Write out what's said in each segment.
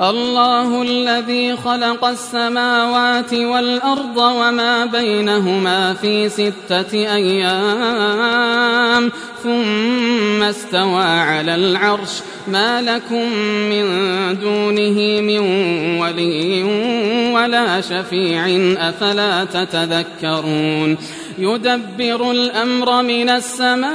الله الذي خلق السماوات والأرض وما بينهما في ستة أيام ثم استوى على العرش. ما لكم من دونه من ولي ولا شفيع أفلا تتذكرون. يدبر الأمر من السماء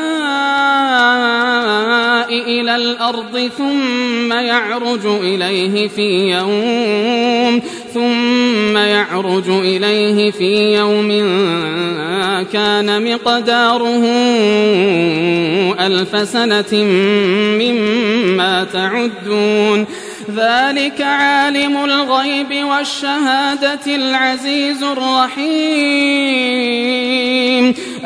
إلى الأرض ثم يعرج إليه في يوم ثم يعرج إليه في يوم كان مقداره ألف سنة مما تعدون. ذلك عالم الغيب والشهادة العزيز الرحيم.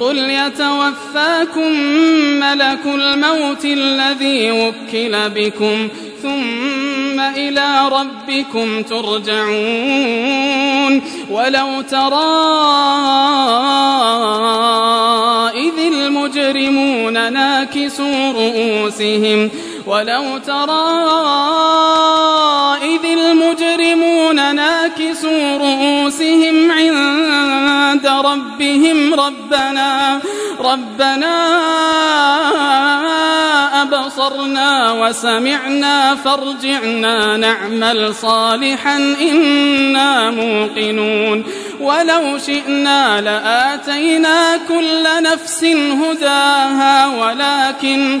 قل يتوفاكم ملك الموت الذي وكل بكم ثم إلى ربكم ترجعون ولو ترى إذ المجرمون ناكسوا رؤوسهم ولو ترى إذ المجرمون ناكسوا رؤوسهم ربهم ربنا ربنا أبصرنا وسمعنا فارجعنا نعمل صالحا إنا موقنون. ولو شئنا لآتينا كل نفس هداها ولكن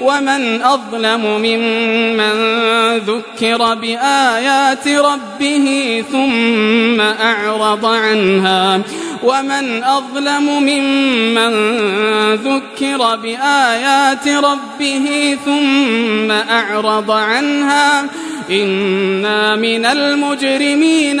ومن أظلم ممن ذكر بآيات ربه ثم أعرض عنها ومن أظلم ممن ذكر بآيات ربه ثم أعرض عنها إنا من المجرمين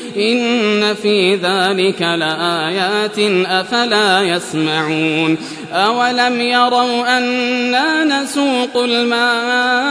إن في ذلك لآيات أفلا يسمعون أولم يروا أنا نسوق الماء